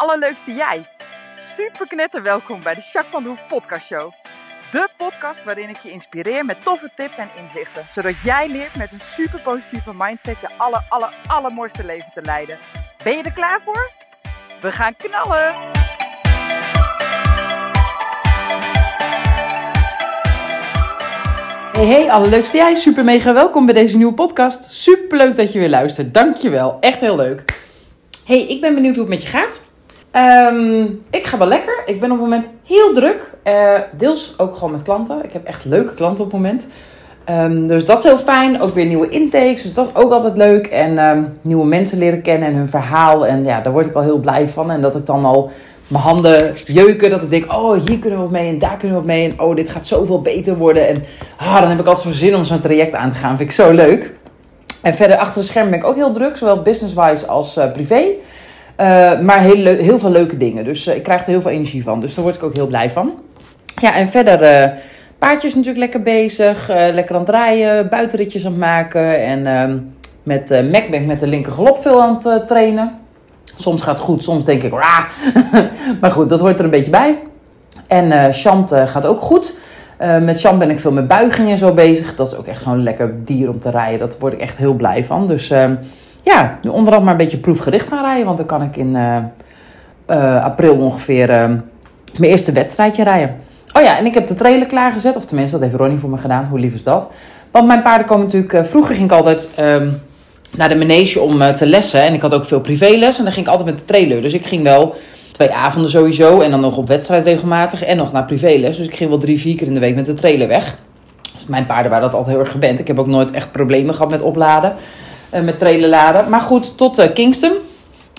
allerleukste jij. Super knetter welkom bij de Jacques van de Hoef podcast show. De podcast waarin ik je inspireer met toffe tips en inzichten. Zodat jij leert met een super positieve mindset je aller, aller, allermooiste leven te leiden. Ben je er klaar voor? We gaan knallen! Hey, hey, allerleukste jij. Super mega welkom bij deze nieuwe podcast. Super leuk dat je weer luistert. Dankjewel. Echt heel leuk. Hey, ik ben benieuwd hoe het met je gaat. Ehm, ik ga wel lekker. Ik ben op het moment heel druk. Uh, deels ook gewoon met klanten. Ik heb echt leuke klanten op het moment. Um, dus dat is heel fijn. Ook weer nieuwe intakes. Dus dat is ook altijd leuk. En um, nieuwe mensen leren kennen en hun verhaal. En ja, daar word ik al heel blij van. En dat ik dan al mijn handen jeuken. Dat ik denk, oh, hier kunnen we wat mee en daar kunnen we wat mee. En oh, dit gaat zoveel beter worden. En ah, dan heb ik altijd zo'n zin om zo'n traject aan te gaan. Vind ik zo leuk. En verder achter de schermen ben ik ook heel druk. Zowel business-wise als uh, privé. Uh, maar heel, heel veel leuke dingen. Dus uh, ik krijg er heel veel energie van. Dus daar word ik ook heel blij van. Ja, en verder paardjes natuurlijk lekker bezig. lekker aan het draaien. Buitenritjes aan het maken. En ehm, met ik met de linker galop veel aan het trainen. Soms gaat het goed, soms denk ik, maar goed, dat hoort er een beetje bij. En uh, Chant uh, gaat ook goed. Uh, met Chant ben ik veel met buigingen en zo bezig. Dat is ook echt zo'n lekker dier om te rijden. Dat word ik echt heel blij van. Dus ehm, ja, nu onderhand maar een beetje proefgericht gaan rijden. Want dan kan ik in april ongeveer ehm, mijn eerste wedstrijdje rijden. Oh ja, en ik heb de trailer klaargezet. Of tenminste, dat heeft Ronnie voor me gedaan. Hoe lief is dat? Want mijn paarden komen natuurlijk... vroeger ging ik altijd... Um, naar de manege om te lessen. En ik had ook veel privéles. En dan ging ik altijd met de trailer. Dus ik ging wel twee avonden sowieso. En dan nog op wedstrijd regelmatig. En nog naar privéles. Dus ik ging wel drie, vier keer in de week met de trailer weg. Dus mijn paarden waren dat altijd heel erg gewend. Ik heb ook nooit echt problemen gehad met opladen. Uh, met trailer laden. Maar goed, tot uh, Kingston.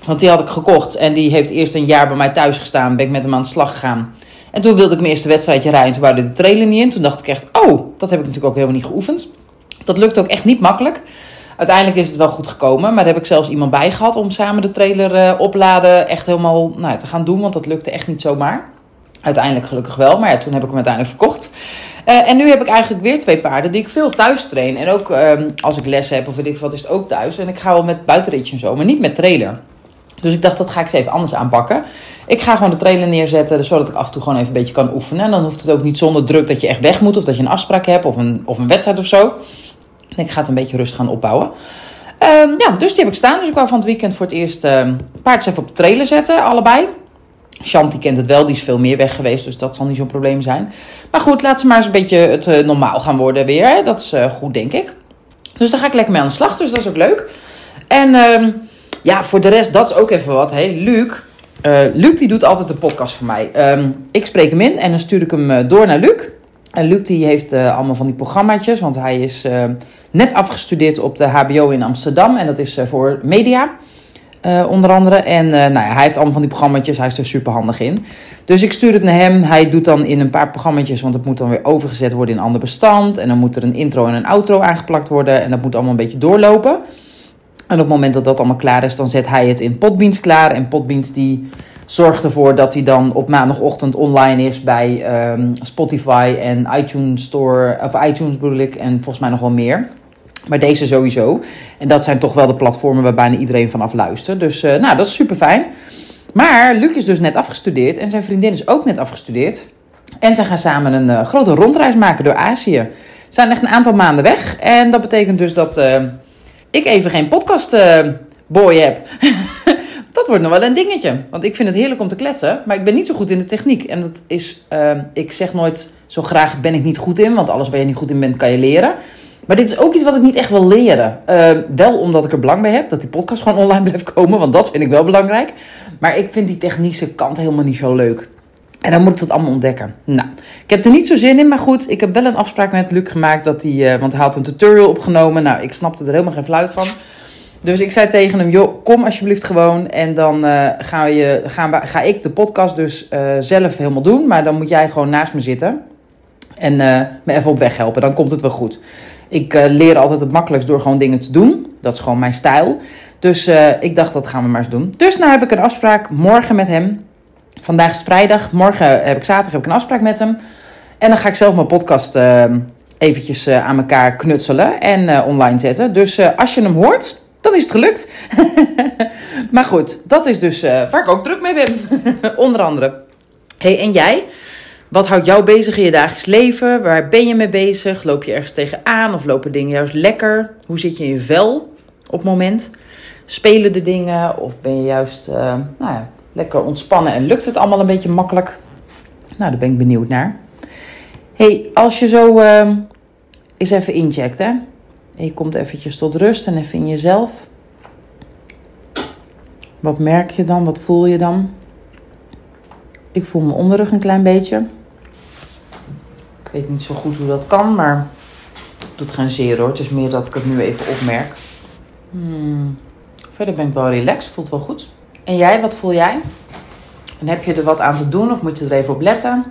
Want die had ik gekocht. En die heeft eerst een jaar bij mij thuis gestaan. Ben ik met hem aan de slag gegaan. En toen wilde ik mijn eerste wedstrijdje rijden. Toen wou de trailer niet in. Toen dacht ik echt, oh, dat heb ik natuurlijk ook helemaal niet geoefend. Dat lukt ook echt niet makkelijk. Uiteindelijk is het wel goed gekomen. Maar daar heb ik zelfs iemand bij gehad om samen de trailer uh, opladen echt helemaal nou, te gaan doen. Want dat lukte echt niet zomaar. Uiteindelijk gelukkig wel. Maar ja, toen heb ik hem uiteindelijk verkocht. Uh, en nu heb ik eigenlijk weer twee paarden die ik veel thuis train. En ook uh, als ik les heb of weet ik wat, is het ook thuis. En ik ga wel met buitenritje en zo, maar niet met trailer. Dus ik dacht, dat ga ik eens even anders aanpakken. Ik ga gewoon de trailer neerzetten, zodat ik af en toe gewoon even een beetje kan oefenen. En dan hoeft het ook niet zonder druk dat je echt weg moet. Of dat je een afspraak hebt of een, of een wedstrijd of zo. Ik ga het een beetje rustig gaan opbouwen. Um, ja, dus die heb ik staan. Dus ik wou van het weekend voor het eerst um, paardjes even op trailer zetten, allebei. Chant, die kent het wel, die is veel meer weg geweest, dus dat zal niet zo'n probleem zijn. Maar goed, laat ze maar eens een beetje het uh, normaal gaan worden weer. Hè? Dat is uh, goed, denk ik. Dus daar ga ik lekker mee aan de slag, dus dat is ook leuk. En um, ja, voor de rest, dat is ook even wat. Hey, Luc, uh, Luc die doet altijd de podcast voor mij. ik spreek hem in en dan stuur ik hem door naar Luc. En Luc die heeft allemaal van die programmaatjes, want hij is net afgestudeerd op de HBO in Amsterdam. En dat is voor media, onder andere. En nou ja, hij heeft allemaal van die programmaatjes, hij is er super handig in. Dus ik stuur het naar hem. Hij doet dan in een paar programmaatjes, want het moet dan weer overgezet worden in een ander bestand. En dan moet er een intro en een outro aangeplakt worden. En dat moet allemaal een beetje doorlopen. En op het moment dat dat allemaal klaar is, dan zet hij het in Potbeans klaar. En Potbeans die zorgt ervoor dat hij dan op maandagochtend online is bij um, Spotify en iTunes Store, of iTunes bedoel ik, en volgens mij nog wel meer. Maar deze sowieso. En dat zijn toch wel de platformen waar bijna iedereen vanaf luistert. Dus uh, nou, dat is super fijn. Maar Luc is dus net afgestudeerd en zijn vriendin is ook net afgestudeerd. En ze gaan samen een uh, grote rondreis maken door Azië. Ze zijn echt een aantal maanden weg. En dat betekent dus dat uh, ik even geen podcast boy heb. dat wordt nog wel een dingetje. Want ik vind het heerlijk om te kletsen, maar ik ben niet zo goed in de techniek. En dat is, ik zeg nooit zo graag ben ik niet goed in, want alles waar je niet goed in bent kan je leren. Maar dit is ook iets wat ik niet echt wil leren. Uh, wel omdat ik er belang bij heb dat die podcast gewoon online blijft komen, want dat vind ik wel belangrijk. Maar ik vind die technische kant helemaal niet zo leuk. En dan moet ik dat allemaal ontdekken. Nou, ik heb er niet zo zin in, maar goed, ik heb wel een afspraak met Luc gemaakt dat hij, uh, want hij had een tutorial opgenomen. Nou, ik snapte er helemaal geen fluit van. Dus ik zei tegen hem, joh, kom alsjeblieft gewoon. En dan uh, ga, je, gaan ga ik de podcast dus uh, zelf helemaal doen. Maar dan moet jij gewoon naast me zitten. En me even op weg helpen. Dan komt het wel goed. Ik leer altijd het makkelijkst door gewoon dingen te doen. Dat is gewoon mijn stijl. Dus ik dacht, dat gaan we maar eens doen. Dus nou heb ik een afspraak morgen met hem. Vandaag is vrijdag. Morgen heb ik zaterdag heb ik een afspraak met hem. En dan ga ik zelf mijn podcast eventjes aan elkaar knutselen en online zetten. Dus als je hem hoort dan is het gelukt. maar goed, dat is dus uh, waar ik ook druk mee ben. Onder andere. hey, en jij? Wat houdt jou bezig in je dagelijks leven? Waar ben je mee bezig? Loop je ergens tegenaan of lopen dingen juist lekker? Hoe zit je in je vel op het moment? Spelen de dingen of ben je juist uh, nou ja, lekker ontspannen en lukt het allemaal een beetje makkelijk? Nou, daar ben ik benieuwd naar. hey, als je zo uh, eens even incheckt, hè? En je komt eventjes tot rust en even in jezelf. Wat merk je dan? Wat voel je dan? Ik voel mijn onderrug een klein beetje. Ik weet niet zo goed hoe dat kan, maar het doet geen zeer hoor. Het is meer dat ik het nu even opmerk. Hmm. Verder ben ik wel relaxed, voelt wel goed. En jij, wat voel jij? En heb je er wat aan te doen of moet je er even op letten?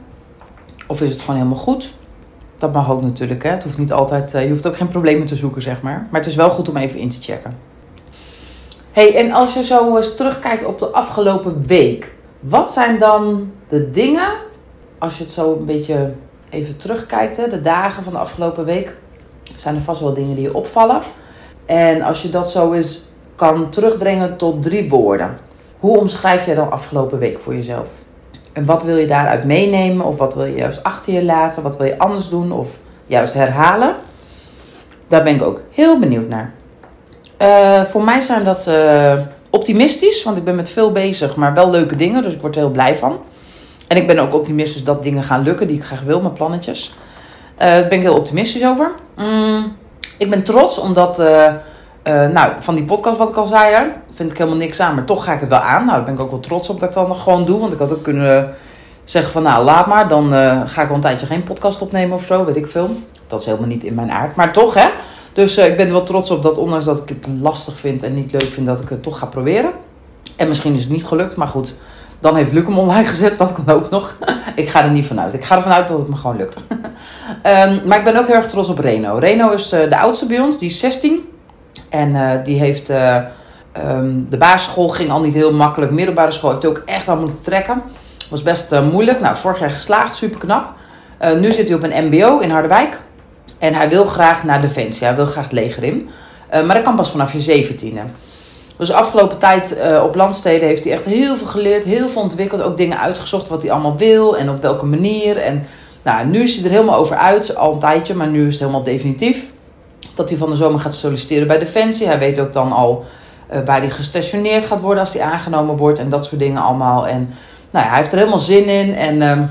Of is het gewoon helemaal goed? Dat mag ook natuurlijk. Hè? Het hoeft niet altijd, eh, je hoeft ook geen problemen te zoeken, zeg maar. Maar het is wel goed om even in te checken. hey, en als je zo eens terugkijkt op de afgelopen week. Wat zijn dan de dingen, als je het zo een beetje even terugkijkt, hè, de dagen van de afgelopen week, zijn er vast wel dingen die je opvallen. En als je dat zo eens kan terugdringen tot drie woorden. Hoe omschrijf jij dan afgelopen week voor jezelf? En wat wil je daaruit meenemen? Of wat wil je juist achter je laten? Wat wil je anders doen? Of juist herhalen? Daar ben ik ook heel benieuwd naar. Uh, voor mij zijn dat uh, optimistisch, want ik ben met veel bezig, maar wel leuke dingen. Dus ik word er heel blij van. En ik ben ook optimistisch dat dingen gaan lukken die ik graag wil, mijn plannetjes. Uh, daar ben ik heel optimistisch over. Mm, ik ben trots omdat, nou, van die podcast wat ik al zei, hè, vind ik helemaal niks aan, maar toch ga ik het wel aan. Nou, daar ben ik ook wel trots op dat ik dat nog gewoon doe. Want ik had ook kunnen zeggen van, nou, laat maar. Dan ga ik wel een tijdje geen podcast opnemen of zo, weet ik veel. Dat is helemaal niet in mijn aard. Maar toch, hè. Dus ik ben er wel trots op dat, ondanks dat ik het lastig vind en niet leuk vind, dat ik het toch ga proberen. En misschien is het niet gelukt, maar goed. Dan heeft Luc hem online gezet, dat kan ook nog. ik ga er niet vanuit. Ik ga ervan uit dat het me gewoon lukt. um, maar ik ben ook heel erg trots op Reno. Reno is uh, de oudste bij ons, die is 16. En die heeft Um, de basisschool ging al niet heel makkelijk. Middelbare school heeft ook echt al moeten trekken. Was best moeilijk. Nou, vorig jaar geslaagd, super knap. Nu zit hij op een MBO in Harderwijk. En hij wil graag naar Defensie. Hij wil graag het leger in. Maar dat kan pas vanaf je zeventiende. Dus de afgelopen tijd op landsteden heeft hij echt heel veel geleerd. Heel veel ontwikkeld. Ook dingen uitgezocht wat hij allemaal wil. En op welke manier. En nou, nu is hij er helemaal over uit. Al een tijdje, maar nu is het helemaal definitief. Dat hij van de zomer gaat solliciteren bij Defensie. Hij weet ook dan al uh, waar hij gestationeerd gaat worden als hij aangenomen wordt en dat soort dingen allemaal. En nou ja, hij heeft er helemaal zin in en uh,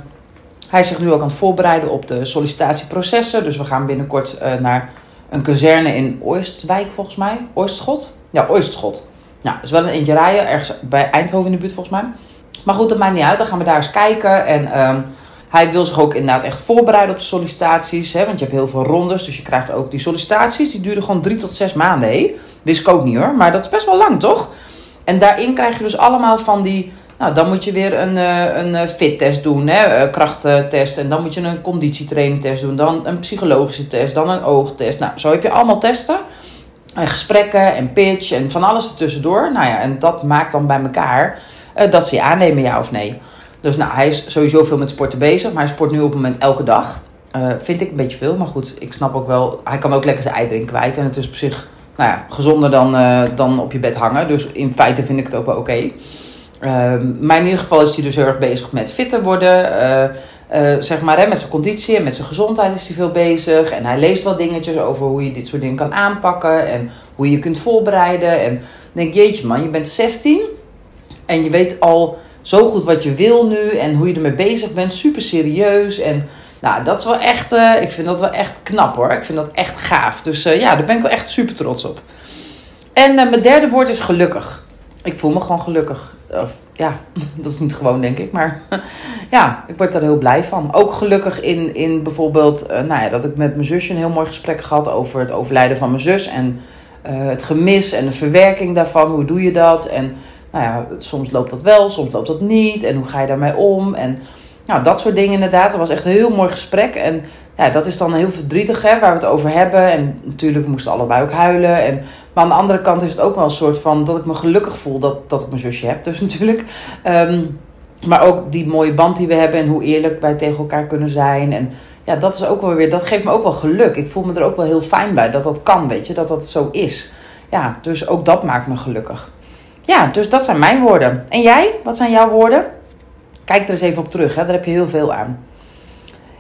hij is zich nu ook aan het voorbereiden op de sollicitatieprocessen. Dus we gaan binnenkort uh, naar een kazerne in Oostwijk volgens mij. Oostschot? Ja, Oostschot. Nou, dat is wel een eentje rijden, ergens bij Eindhoven in de buurt volgens mij. Maar goed, dat maakt niet uit. Dan gaan we daar eens kijken en... Ehm, hij wil zich ook inderdaad echt voorbereiden op de sollicitaties. Hè, want je hebt heel veel rondes. Dus je krijgt ook die sollicitaties. Die duren gewoon drie tot zes maanden. Wist ik ook niet hoor. Maar dat is best wel lang toch? En daarin krijg je dus allemaal van die. Nou, dan moet je weer een, uh, een eh, fittest doen, hè, uh, krachttest. En dan moet je een conditietrainingtest doen. Dan een psychologische test. Dan een oogtest. Nou, zo heb je allemaal testen. En gesprekken en pitch en van alles ertussendoor. Nou ja, en dat maakt dan bij elkaar dat ze je aannemen, ja of nee. Dus nou, hij is sowieso veel met sporten bezig, maar hij sport nu op het moment elke dag. Uh, vind ik een beetje veel, maar goed, ik snap ook wel, hij kan ook lekker zijn ei kwijt. En het is op zich, nou ja, gezonder dan, uh, dan op je bed hangen. Dus in feite vind ik het ook wel oké. Okay. Uh, maar in ieder geval is hij dus heel erg bezig met fitter worden. Uh, zeg maar, met zijn conditie en met zijn gezondheid is hij veel bezig. En hij leest wel dingetjes over hoe je dit soort dingen kan aanpakken. En hoe je je kunt voorbereiden. En denk, jeetje man, je bent 16 en je weet al zo goed wat je wil nu en hoe je ermee bezig bent. Super serieus. En nou, dat is wel echt, uh, ik vind dat wel echt knap hoor. Ik vind dat echt gaaf. Dus uh, ja, daar ben ik wel echt super trots op. En mijn derde woord is gelukkig. Ik voel me gewoon gelukkig. Of, ja, dat is niet gewoon denk ik. Maar ja, ik word daar heel blij van. Ook gelukkig in, in bijvoorbeeld, nou ja, dat ik met mijn zusje een heel mooi gesprek gehad over het overlijden van mijn zus. En het gemis en de verwerking daarvan. Hoe doe je dat? En nou ja, soms loopt dat wel, soms loopt dat niet. En hoe ga je daarmee om? En nou, dat soort dingen inderdaad. Dat was echt een heel mooi gesprek. En ja, dat is dan heel verdrietig hè, waar we het over hebben. En natuurlijk moesten allebei ook huilen. En, maar aan de andere kant is het ook wel een soort van dat ik me gelukkig voel dat, dat ik mijn zusje heb. Dus natuurlijk. Um, maar ook die mooie band die we hebben en hoe eerlijk wij tegen elkaar kunnen zijn. En ja, dat is ook wel weer, dat geeft me ook wel geluk. Ik voel me er ook wel heel fijn bij dat dat kan, weet je, dat dat zo is. Ja, dus ook dat maakt me gelukkig. Ja, dus dat zijn mijn woorden. En jij? Wat zijn jouw woorden? Kijk er eens even op terug, hè? daar heb je heel veel aan.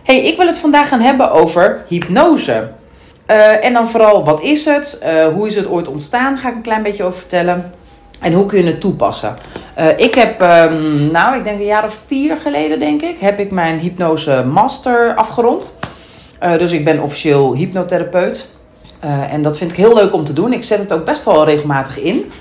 hey, ik wil het vandaag gaan hebben over hypnose. Uh, en dan vooral, wat is het? Uh, hoe is het ooit ontstaan? Ga ik een klein beetje over vertellen. En hoe kun je het toepassen? Uh, ik heb, um, nou, ik denk een jaar of vier geleden, denk ik, heb ik mijn hypnose master afgerond. dus ik ben officieel hypnotherapeut. en dat vind ik heel leuk om te doen. Ik zet het ook best wel regelmatig in.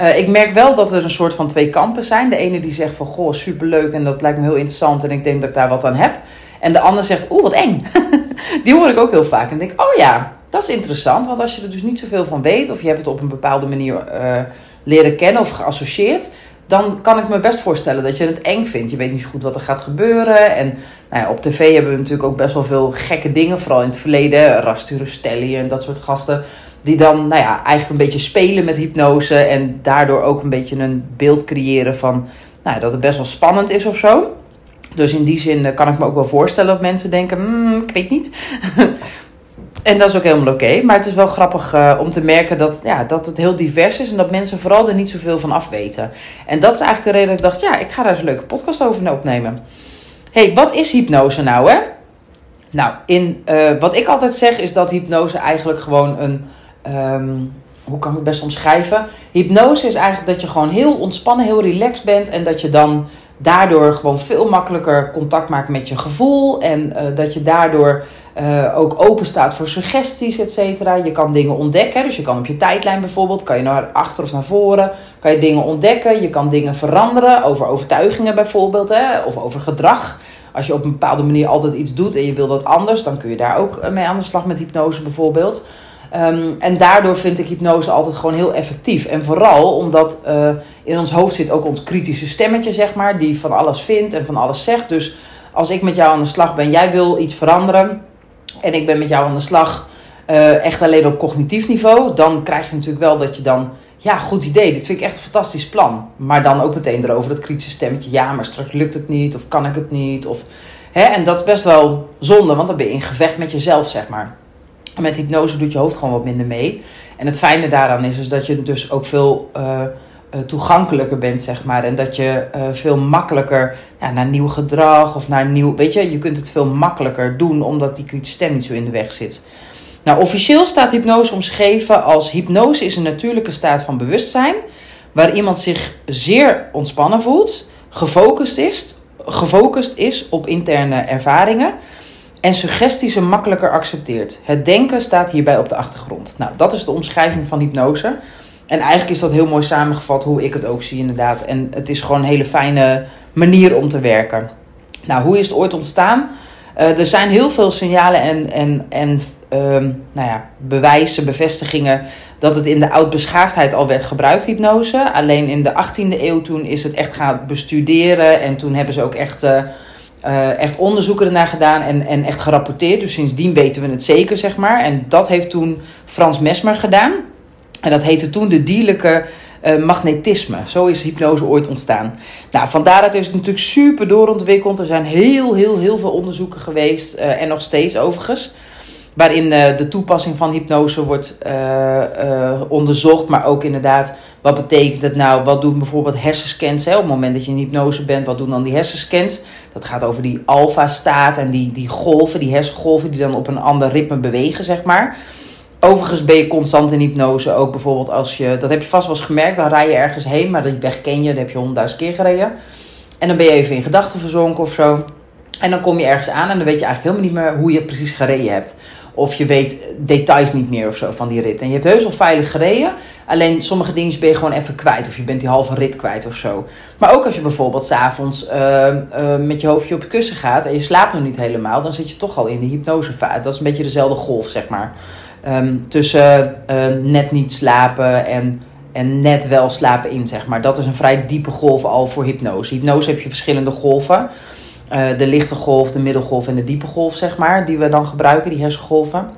Uh, ik merk wel dat er een soort van twee kampen zijn. De ene die zegt van, goh, superleuk en dat lijkt me heel interessant en ik denk dat ik daar wat aan heb. En de ander zegt, oeh, wat eng. die hoor ik ook heel vaak. En denk, oh ja, dat is interessant. Want als je er dus niet zoveel van weet, of je hebt het op een bepaalde manier uh, leren kennen of geassocieerd, dan kan ik me best voorstellen dat je het eng vindt. Je weet niet zo goed wat er gaat gebeuren. En nou ja, op tv hebben we natuurlijk ook best wel veel gekke dingen. Vooral in het verleden. Rastu Stelly en dat soort gasten. Die dan nou ja, eigenlijk een beetje spelen met hypnose. En daardoor ook een beetje een beeld creëren van nou, dat het best wel spannend is of zo. Dus in die zin kan ik me ook wel voorstellen dat mensen denken: hmm, ik weet niet. En dat is ook helemaal oké. Maar het is wel grappig uh, om te merken dat, ja, dat het heel divers is. En dat mensen vooral er niet zoveel van af weten. En dat is eigenlijk de reden dat ik dacht, ja, ik ga daar eens een leuke podcast over opnemen. hey, wat is hypnose nou, hè? Nou, in, uh, wat ik altijd zeg is dat hypnose eigenlijk gewoon een... Um, hoe kan ik het best omschrijven? Hypnose is eigenlijk dat je gewoon heel ontspannen, heel relaxed bent. En dat je dan daardoor gewoon veel makkelijker contact maakt met je gevoel. En uh, dat je daardoor uh, ook open staat voor suggesties, et cetera. Je kan dingen ontdekken. Dus je kan op je tijdlijn bijvoorbeeld, kan je naar achter of naar voren, kan je dingen ontdekken. Je kan dingen veranderen over overtuigingen bijvoorbeeld, hè, of over gedrag. Als je op een bepaalde manier altijd iets doet en je wil dat anders, dan kun je daar ook mee aan de slag met hypnose bijvoorbeeld. Um, en daardoor vind ik hypnose altijd gewoon heel effectief. En vooral omdat uh, in ons hoofd zit ook ons kritische stemmetje, zeg maar, die van alles vindt en van alles zegt. Dus als ik met jou aan de slag ben, jij wil iets veranderen en ik ben met jou aan de slag, uh, echt alleen op cognitief niveau, dan krijg je natuurlijk wel dat je dan, ja, goed idee, dit vind ik echt een fantastisch plan. Maar dan ook meteen erover dat kritische stemmetje, ja, maar straks lukt het niet, of kan ik het niet, of... Hè, en dat is best wel zonde, want dan ben je in gevecht met jezelf, zeg maar. En met hypnose doet je hoofd gewoon wat minder mee. En het fijne daaraan is, is dat je dus ook veel uh, toegankelijker bent, zeg maar. En dat je uh, veel makkelijker naar nieuw gedrag of naar nieuw... Weet je, je kunt het veel makkelijker doen omdat die kritische stem niet zo in de weg zit. Nou, officieel staat hypnose omschreven als... Hypnose is een natuurlijke staat van bewustzijn... waar iemand zich zeer ontspannen voelt, gefocust is, gefocust is op interne ervaringen en suggesties ze makkelijker accepteert. Het denken staat hierbij op de achtergrond. Nou, dat is de omschrijving van hypnose. En eigenlijk is dat heel mooi samengevat hoe ik het ook zie, inderdaad. En het is gewoon een hele fijne manier om te werken. Nou, hoe is het ooit ontstaan? Uh, er zijn heel veel signalen en, en, en uh, nou ja, bewijzen, bevestigingen dat het in de oud-beschaafdheid al werd gebruikt, hypnose. Alleen in de 18e eeuw toen is het echt gaan bestuderen en toen hebben ze ook echt. Uh, uh, echt onderzoeken ernaar gedaan en, en echt gerapporteerd. Dus sindsdien weten we het zeker, zeg maar. En dat heeft toen Frans Mesmer gedaan. En dat heette toen de dierlijke uh, magnetisme. Zo is hypnose ooit ontstaan. Nou, van daaruit is het natuurlijk super doorontwikkeld. Er zijn heel, heel, heel veel onderzoeken geweest. Uh, en nog steeds overigens waarin uh, de toepassing van hypnose wordt uh, uh, onderzocht. Maar ook inderdaad, wat betekent het nou? Wat doen bijvoorbeeld hersenscans? Hè? Op het moment dat je in hypnose bent, wat doen dan die hersenscans? Dat gaat over die alfa-staat en die, die golven, die hersengolven die dan op een ander ritme bewegen, zeg maar. Overigens ben je constant in hypnose ook bijvoorbeeld als je, dat heb je vast wel eens gemerkt, dan rij je ergens heen, maar die weg ken je, dat heb je honderdduizend keer gereden. En dan ben je even in gedachten verzonken of zo. En dan kom je ergens aan en dan weet je eigenlijk helemaal niet meer hoe je precies gereden hebt. Of je weet details niet meer of zo van die rit. En je hebt heus wel veilig gereden. Alleen sommige dingen ben je gewoon even kwijt. Of je bent die halve rit kwijt of zo. Maar ook als je bijvoorbeeld s'avonds uh, met je hoofdje op je kussen gaat. En je slaapt nog niet helemaal. Dan zit je toch al in de hypnosevaart. Dat is een beetje dezelfde golf zeg maar. Um, tussen uh, net niet slapen en, en net wel slapen in zeg maar. Dat is een vrij diepe golf al voor hypnose. Hypnose heb je verschillende golven. Uh, de lichte golf, de middelgolf en de diepe golf, zeg maar, die we dan gebruiken, die hersengolven.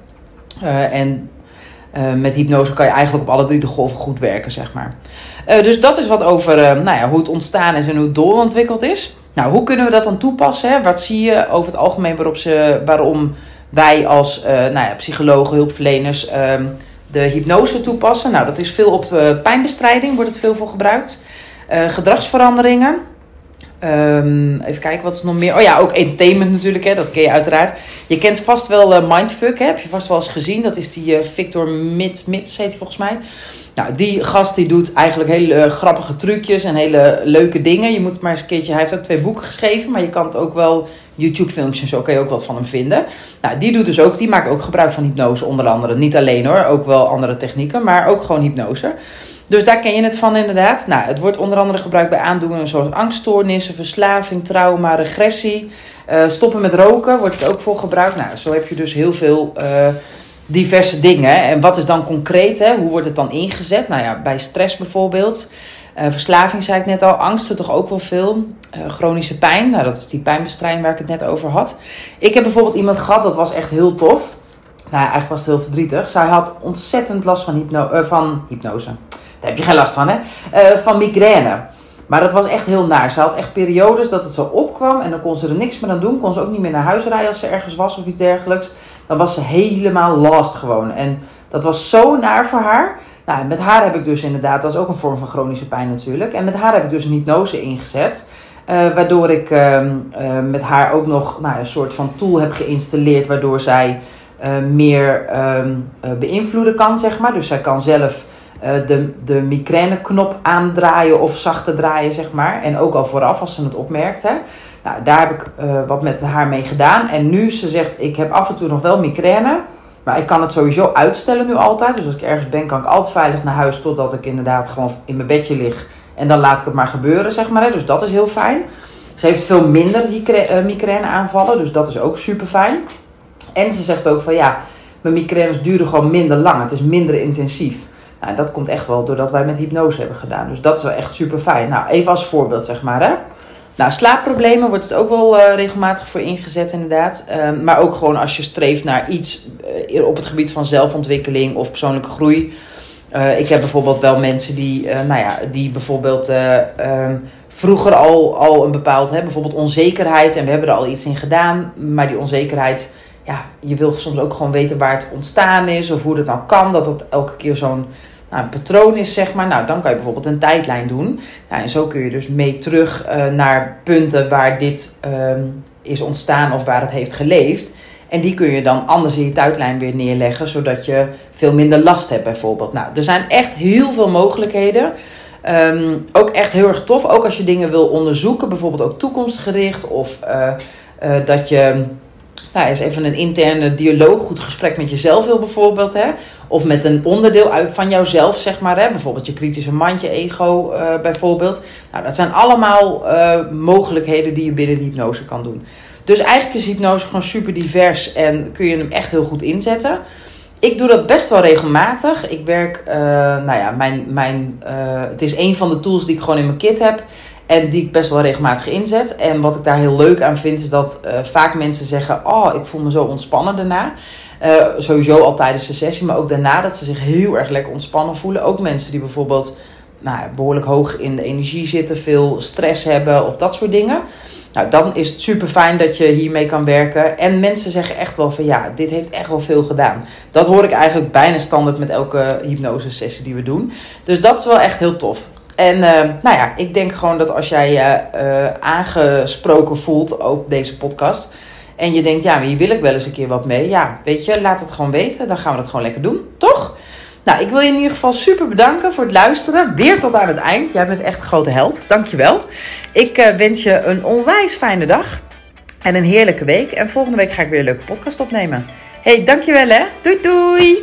Uh, en uh, met hypnose kan je eigenlijk op alle drie de golven goed werken, zeg maar. dus dat is wat over nou ja, hoe het ontstaan is en hoe het doorontwikkeld is. Nou, hoe kunnen we dat dan toepassen? Hè? Wat zie je over het algemeen waarop ze, waarom wij als nou ja, psychologen, hulpverleners ehm, de hypnose toepassen. Nou, dat is veel op pijnbestrijding, wordt het veel voor gebruikt. gedragsveranderingen. Um, even kijken, wat is nog meer? Oh ja, ook entertainment natuurlijk, hè, dat ken je uiteraard. Je kent vast wel uh, Mindfuck, hè, heb je vast wel eens gezien. Dat is die uh, Victor Mits, Mits heet hij volgens mij. Nou, die gast die doet eigenlijk hele uh, grappige trucjes en hele leuke dingen. Je moet maar eens een keertje, hij heeft ook twee boeken geschreven, maar je kan het ook wel YouTube filmpjes, zo kan je ook wat van hem vinden. Nou, die doet dus ook, die maakt ook gebruik van hypnose onder andere. Niet alleen hoor, ook wel andere technieken, maar ook gewoon hypnose. Dus daar ken je het van inderdaad. Nou, het wordt onder andere gebruikt bij aandoeningen zoals angststoornissen, verslaving, trauma, regressie. Uh, stoppen met roken wordt het ook voor gebruikt. Nou, zo heb je dus heel veel uh, diverse dingen. En wat is dan concreet? Hè? Hoe wordt het dan ingezet? Nou ja, bij stress bijvoorbeeld. Uh, verslaving zei ik net al. Angsten toch ook wel veel. chronische pijn. Nou, dat is die pijnbestrijding waar ik het net over had. Ik heb bijvoorbeeld iemand gehad, dat was echt heel tof. Nou, eigenlijk was het heel verdrietig. Zij had ontzettend last van, hypno van hypnose. Daar heb je geen last van, hè? Uh, van migraine. Maar dat was echt heel naar. Ze had echt periodes dat het zo opkwam en dan kon ze er niks meer aan doen. Kon ze ook niet meer naar huis rijden als ze ergens was of iets dergelijks. Dan was ze helemaal last gewoon. En dat was zo naar voor haar. Nou, met haar heb ik dus inderdaad, dat is ook een vorm van chronische pijn natuurlijk. En met haar heb ik dus een hypnose ingezet. Uh, waardoor ik uh, uh, met haar ook nog nou, een soort van tool heb geïnstalleerd. Waardoor zij meer ehm, beïnvloeden kan, zeg maar. Dus zij kan zelf de, de migraineknop aandraaien of zachter draaien, zeg maar. En ook al vooraf als ze het opmerkte. Nou, daar heb ik uh, wat met haar mee gedaan. En nu ze zegt, ik heb af en toe nog wel migraine. Maar ik kan het sowieso uitstellen nu altijd. Dus als ik ergens ben, kan ik altijd veilig naar huis. Totdat ik inderdaad gewoon in mijn bedje lig. En dan laat ik het maar gebeuren, zeg maar. Hè. Dus dat is heel fijn. Ze heeft veel minder uh, migraine aanvallen. Dus dat is ook super fijn. En ze zegt ook van ja, mijn migraines duren gewoon minder lang. Het is minder intensief. Nou, dat komt echt wel doordat wij met hypnose hebben gedaan. Dus dat is wel echt super fijn. Nou, even als voorbeeld zeg maar. Hè? Nou, slaapproblemen wordt het ook wel uh, regelmatig voor ingezet, inderdaad. Uh, maar ook gewoon als je streeft naar iets uh, op het gebied van zelfontwikkeling of persoonlijke groei. Eh, ik heb bijvoorbeeld wel mensen die, nou ja, die bijvoorbeeld um, vroeger al, al een bepaald, hè, bijvoorbeeld onzekerheid. En we hebben er al iets in gedaan, maar die onzekerheid ja, je wil soms ook gewoon weten waar het ontstaan is of hoe dat nou kan. Dat het elke keer zo'n nou, patroon is, zeg maar. Nou, dan kan je bijvoorbeeld een tijdlijn doen. Nou, en zo kun je dus mee terug uh, naar punten waar dit uh, is ontstaan of waar het heeft geleefd. En die kun je dan anders in je tijdlijn weer neerleggen, zodat je veel minder last hebt, bijvoorbeeld. Nou, er zijn echt heel veel mogelijkheden. Um, ook echt heel erg tof. Ook als je dingen wil onderzoeken, bijvoorbeeld ook toekomstgericht of uh, uh, dat je nou, eens even een interne dialoog, goed gesprek met jezelf wil bijvoorbeeld. Hè? Of met een onderdeel van jouzelf, zeg maar. Hè? Bijvoorbeeld je kritische mind, je ego uh, bijvoorbeeld. Nou, dat zijn allemaal uh, mogelijkheden die je binnen hypnose kan doen. Dus eigenlijk is hypnose gewoon super divers en kun je hem echt heel goed inzetten. Ik doe dat best wel regelmatig. Ik werk, uh, nou ja, mijn, mijn, het is een van de tools die ik gewoon in mijn kit heb. En die ik best wel regelmatig inzet. En wat ik daar heel leuk aan vind, is dat uh, vaak mensen zeggen: Oh, ik voel me zo ontspannen daarna. Uh, sowieso al tijdens de sessie, maar ook daarna dat ze zich heel erg lekker ontspannen voelen. Ook mensen die bijvoorbeeld nou, behoorlijk hoog in de energie zitten, veel stress hebben of dat soort dingen. Nou, dan is het super fijn dat je hiermee kan werken. En mensen zeggen echt wel van ja, dit heeft echt wel veel gedaan. Dat hoor ik eigenlijk bijna standaard met elke hypnose sessie die we doen. Dus dat is wel echt heel tof. En uh, nou ja, ik denk gewoon dat als jij je uh, aangesproken voelt op deze podcast. En je denkt, ja, hier wil ik wel eens een keer wat mee. Ja, weet je, laat het gewoon weten. Dan gaan we dat gewoon lekker doen, toch? Nou, ik wil je in ieder geval super bedanken voor het luisteren. Weer tot aan het eind. Jij bent echt een grote held. Dankjewel. Ik uh, wens je een onwijs fijne dag. En een heerlijke week. En volgende week ga ik weer een leuke podcast opnemen. Hey, dankjewel hè. Doei doei.